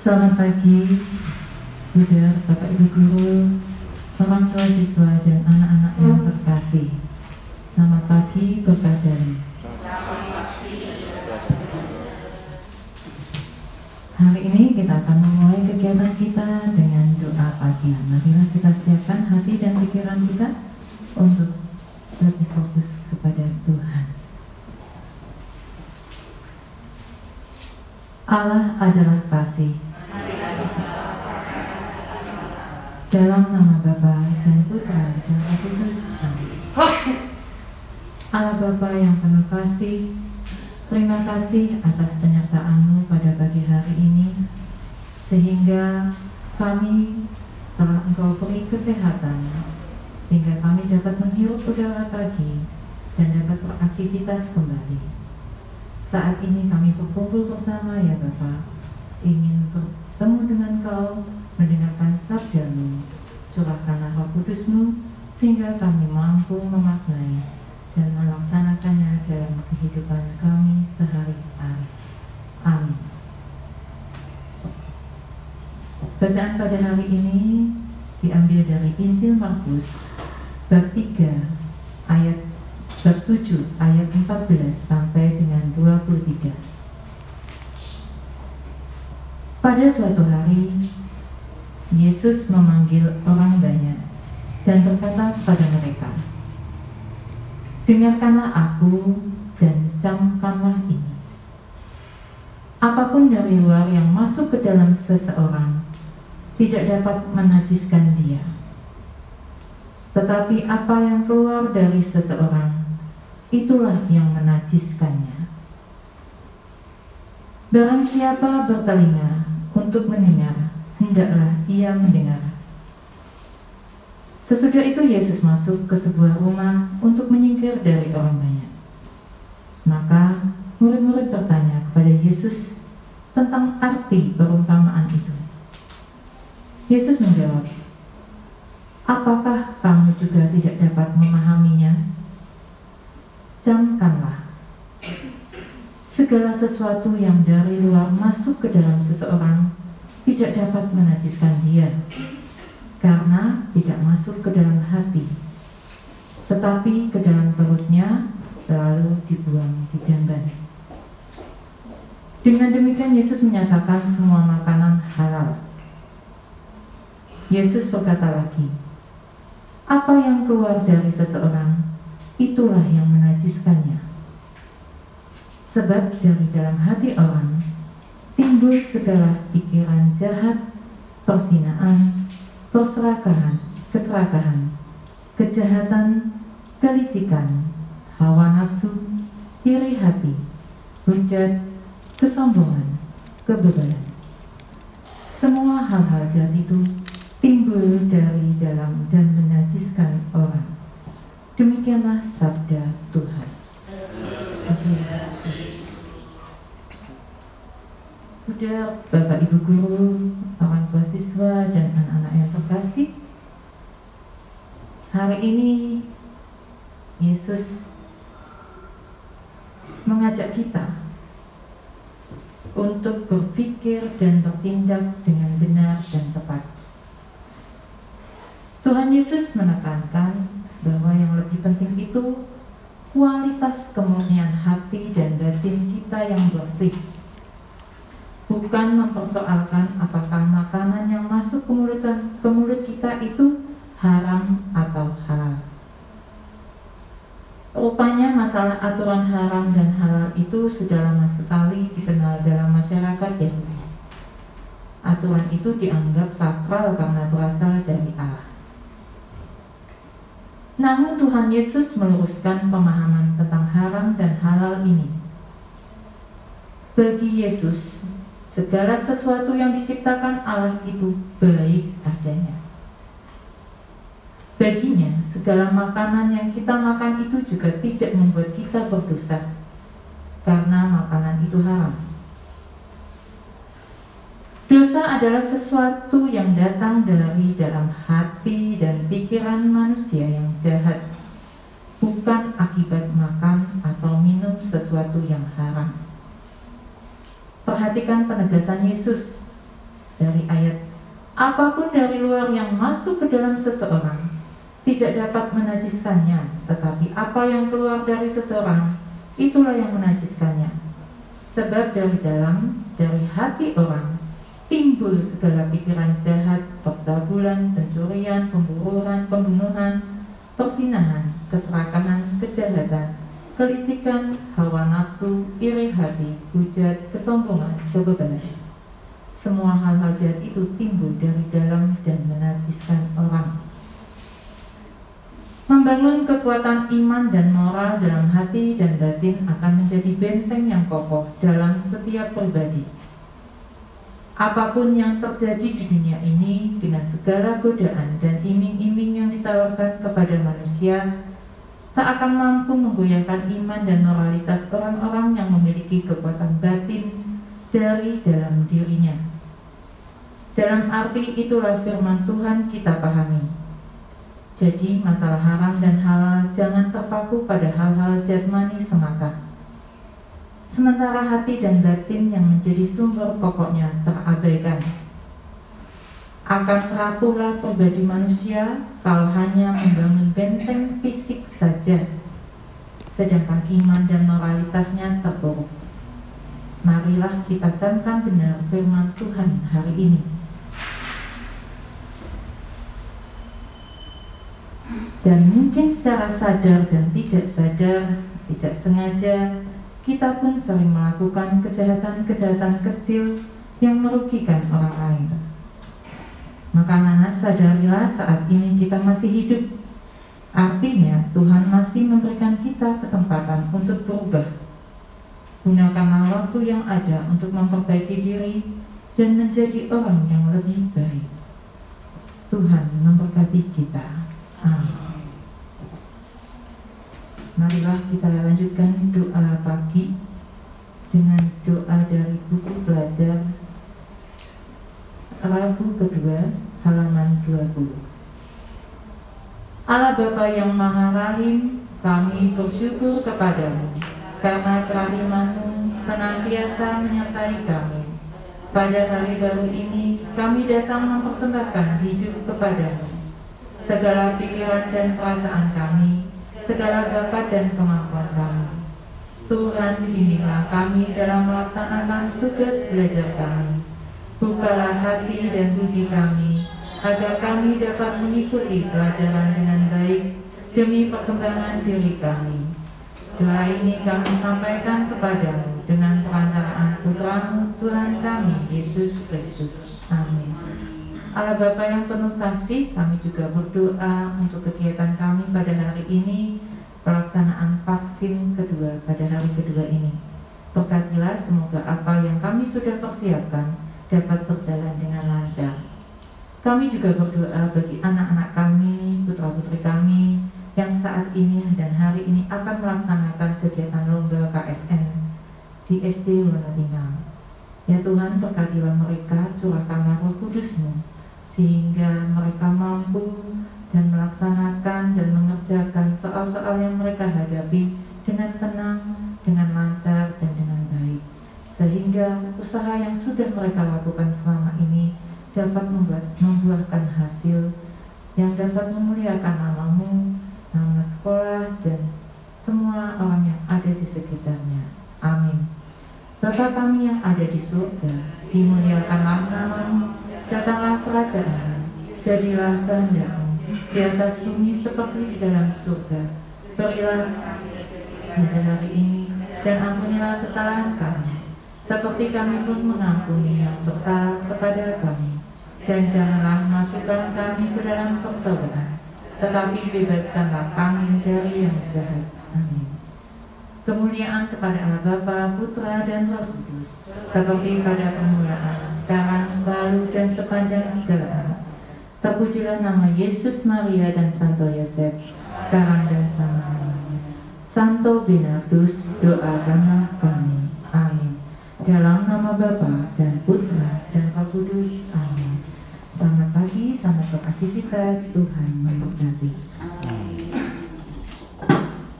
Selamat pagi, Bunda, Bapak Ibu Guru, orang tua siswa dan anak-anak yang terkasih. Selamat pagi, Bapak dari. Hari ini kita akan memulai kegiatan kita dengan doa pagi. Marilah kita siapkan hati dan pikiran kita untuk lebih fokus kepada Tuhan. Allah adalah kasih. Dalam nama Bapa dan Putra dan Roh Kudus. Amin. Allah Bapa yang penuh kasih, terima kasih atas penyertaan-Mu pada pagi hari ini, sehingga kami telah Engkau beri kesehatan, sehingga kami dapat menghirup udara pagi dan dapat beraktivitas kembali. Saat ini kami berkumpul bersama ya Bapak, ingin bertemu dengan Kau, mendengarkan sabdamu, curahkanlah roh kudusmu, sehingga kami mampu memaknai dan melaksanakannya dalam kehidupan kami sehari-hari. Amin. Bacaan pada hari ini diambil dari Injil Markus bab 3 ayat bab 7 ayat 14 sampai dengan 23. Pada suatu hari Yesus memanggil orang banyak dan berkata kepada mereka, Dengarkanlah aku dan camkanlah ini. Apa pun dari luar yang masuk ke dalam seseorang tidak dapat menajiskan dia. Tetapi apa yang keluar dari seseorang, itulah yang menajiskannya. Barang siapa bertelinga untuk mendengar, hendaklah ia mendengar. Sesudah itu Yesus masuk ke sebuah rumah untuk menyingkir dari orang banyak. Maka murid-murid bertanya kepada Yesus tentang arti perumpamaan itu. Yesus menjawab, Apakah kamu juga tidak dapat memahaminya? Camkanlah segala sesuatu yang dari luar masuk ke dalam seseorang tidak dapat menajiskan dia karena tidak masuk ke dalam hati tetapi ke dalam perutnya lalu dibuang di jamban. Dengan demikian Yesus menyatakan semua makanan halal. Yesus berkata lagi apa yang keluar dari seseorang itulah yang menajiskannya. Sebab dari dalam hati orang timbul segala pikiran jahat, persinaan, perserakahan, keserakahan, kejahatan, kelicikan, hawa nafsu, iri hati, hujat, kesombongan, kebebalan. Semua hal-hal jahat itu timbul dari dalam dan menajiskan orang. Demikianlah sabda Tuhan. Udah Bapak Ibu Guru, orang tua siswa dan anak-anak yang terkasih Hari ini Yesus mengajak kita untuk berpikir dan bertindak dengan benar dan tepat. Tuhan Yesus menekankan bahwa yang lebih penting itu kualitas kemurnian hati dan batin kita yang bersih bukan mempersoalkan apakah makanan yang masuk ke mulut, ke mulut kita itu haram atau halal. Rupanya masalah aturan haram dan halal itu sudah lama sekali dikenal dalam masyarakat Yahudi. Aturan itu dianggap sakral karena berasal dari Allah. Namun Tuhan Yesus meluruskan pemahaman tentang haram dan halal ini. Bagi Yesus, segala sesuatu yang diciptakan Allah itu baik adanya. Baginya, segala makanan yang kita makan itu juga tidak membuat kita berdosa, karena makanan itu haram. Dosa adalah sesuatu yang datang dari dalam hati dan pikiran manusia yang jahat, bukan akibat makan atau minum sesuatu yang haram. Perhatikan penegasan Yesus dari ayat apa pun dari luar yang masuk ke dalam seseorang tidak dapat menajiskannya, tetapi apa yang keluar dari seseorang itulah yang menajiskannya. Sebab dari dalam, dari hati orang timbul segala pikiran jahat, percabulan, pencurian, pemburuan, pembunuhan, persinahan, keserakahan, kejahatan, kelicikan, hawa nafsu, iri hati, hujat, kesombongan, kebebanan. Semua hal-hal jahat itu timbul dari dalam dan menajiskan orang. Membangun kekuatan iman dan moral dalam hati dan batin akan menjadi benteng yang kokoh dalam setiap pribadi. Apa pun yang terjadi di dunia ini dengan segala godaan dan iming-iming yang ditawarkan kepada manusia tak akan mampu menggoyahkan iman dan moralitas orang-orang yang memiliki kekuatan batin dari dalam dirinya. Dalam arti itulah firman Tuhan kita pahami. Jadi masalah haram dan halal jangan terpaku pada hal-hal jasmani semata. Sementara hati dan batin yang menjadi sumber pokoknya terabaikan. Akan terapuhlah pribadi manusia kalau hanya membangun benteng fisik saja, sedangkan iman dan moralitasnya terpuruk. Marilah kita camkan benar firman Tuhan hari ini. Dan mungkin secara sadar dan tidak sadar, tidak sengaja, kita pun sering melakukan kejahatan-kejahatan kecil yang merugikan orang lain. Maka Nana sadarilah saat ini kita masih hidup. Artinya Tuhan masih memberikan kita kesempatan untuk berubah. Gunakanlah waktu yang ada untuk memperbaiki diri dan menjadi orang yang lebih baik. Tuhan memberkati kita. Amin. Marilah kita lanjutkan doa pagi dengan doa dari buku pelajar lagu kedua halaman 20. Allah Bapa yang Maha Rahim, kami bersyukur kepadamu karena kerahimanmu senantiasa menyertai kami. Pada hari baru ini, kami datang mempersembahkan hidup kepadamu. Segala pikiran dan perasaan kami segala bakat dan kemampuan kami. Tuhan bimbinglah kami dalam melaksanakan tugas belajar kami. Bukalah hati dan budi kami, agar kami dapat mengikuti pelajaran dengan baik demi perkembangan diri kami. Doa ini kami sampaikan kepadamu dengan perantaraan putramu Tuhan kami, Yesus Kristus. Amin. Allah Bapa yang penuh kasih, kami juga berdoa untuk kegiatan kami pada hari ini, pelaksanaan vaksin kedua pada hari kedua ini. Berkatilah semoga apa yang kami sudah persiapkan dapat berjalan dengan lancar. Kami juga berdoa bagi anak-anak kami, putra-putri kami, yang saat ini dan hari ini akan melaksanakan kegiatan lomba KSN di SD Wonotinggal. Ya Tuhan, berkatilah mereka, curahkanlah roh kudusmu, sehingga mereka mampu dan melaksanakan dan mengerjakan soal-soal yang mereka hadapi dengan tenang, dengan lancar, dan dengan baik. Sehingga usaha yang sudah mereka lakukan selama ini dapat membuat, membuahkan hasil yang dapat memuliakan namamu, nama sekolah, dan semua orang yang ada di sekitarnya. Amin. Bapa kami yang ada di surga, dimuliakanlah namamu, datanglah kerajaan, jadilah kehendakmu di atas bumi seperti di dalam surga. Berilah pada hari ini dan ampunilah kesalahan kami, seperti kami pun mengampuni yang bersalah kepada kami. Dan janganlah masukkan kami ke dalam percobaan, tetapi bebaskanlah kami dari yang jahat. Amin. Kemuliaan kepada Allah Bapa, Putra, dan Roh Kudus, seperti pada permulaan, sekarang, selalu, dan sepanjang segala. Terpujilah nama Yesus, Maria, dan Santo Yosef, sekarang dan selamanya. Santo Bernardus, doakanlah kami. Amin. Dalam nama Bapa dan Putra dan Roh Kudus. Amin. Selamat pagi, selamat beraktivitas. Tuhan memberkati.